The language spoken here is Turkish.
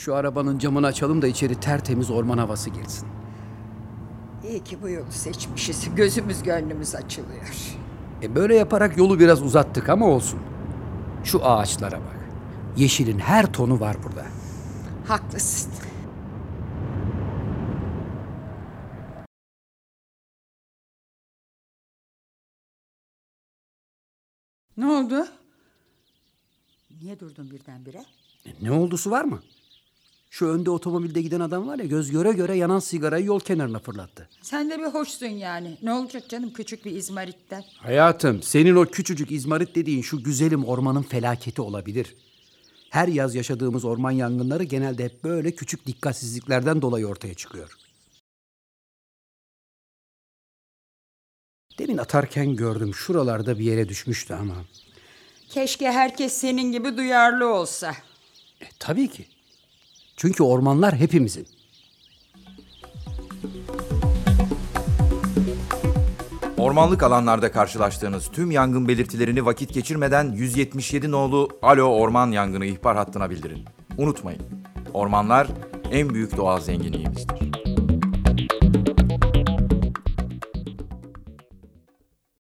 Şu arabanın camını açalım da içeri tertemiz orman havası girsin. İyi ki bu yolu seçmişiz. Gözümüz gönlümüz açılıyor. E böyle yaparak yolu biraz uzattık ama olsun. Şu ağaçlara bak. Yeşilin her tonu var burada. Haklısın. Ne oldu? Niye durdun birdenbire? E ne oldusu var mı? Şu önde otomobilde giden adam var ya göz göre göre yanan sigarayı yol kenarına fırlattı. Sen de bir hoşsun yani. Ne olacak canım küçük bir izmaritten? Hayatım senin o küçücük izmarit dediğin şu güzelim ormanın felaketi olabilir. Her yaz yaşadığımız orman yangınları genelde hep böyle küçük dikkatsizliklerden dolayı ortaya çıkıyor. Demin atarken gördüm şuralarda bir yere düşmüştü ama. Keşke herkes senin gibi duyarlı olsa. E, tabii ki. Çünkü ormanlar hepimizin. Ormanlık alanlarda karşılaştığınız tüm yangın belirtilerini vakit geçirmeden 177 nolu Alo Orman Yangını ihbar hattına bildirin. Unutmayın, ormanlar en büyük doğal zenginliğimizdir.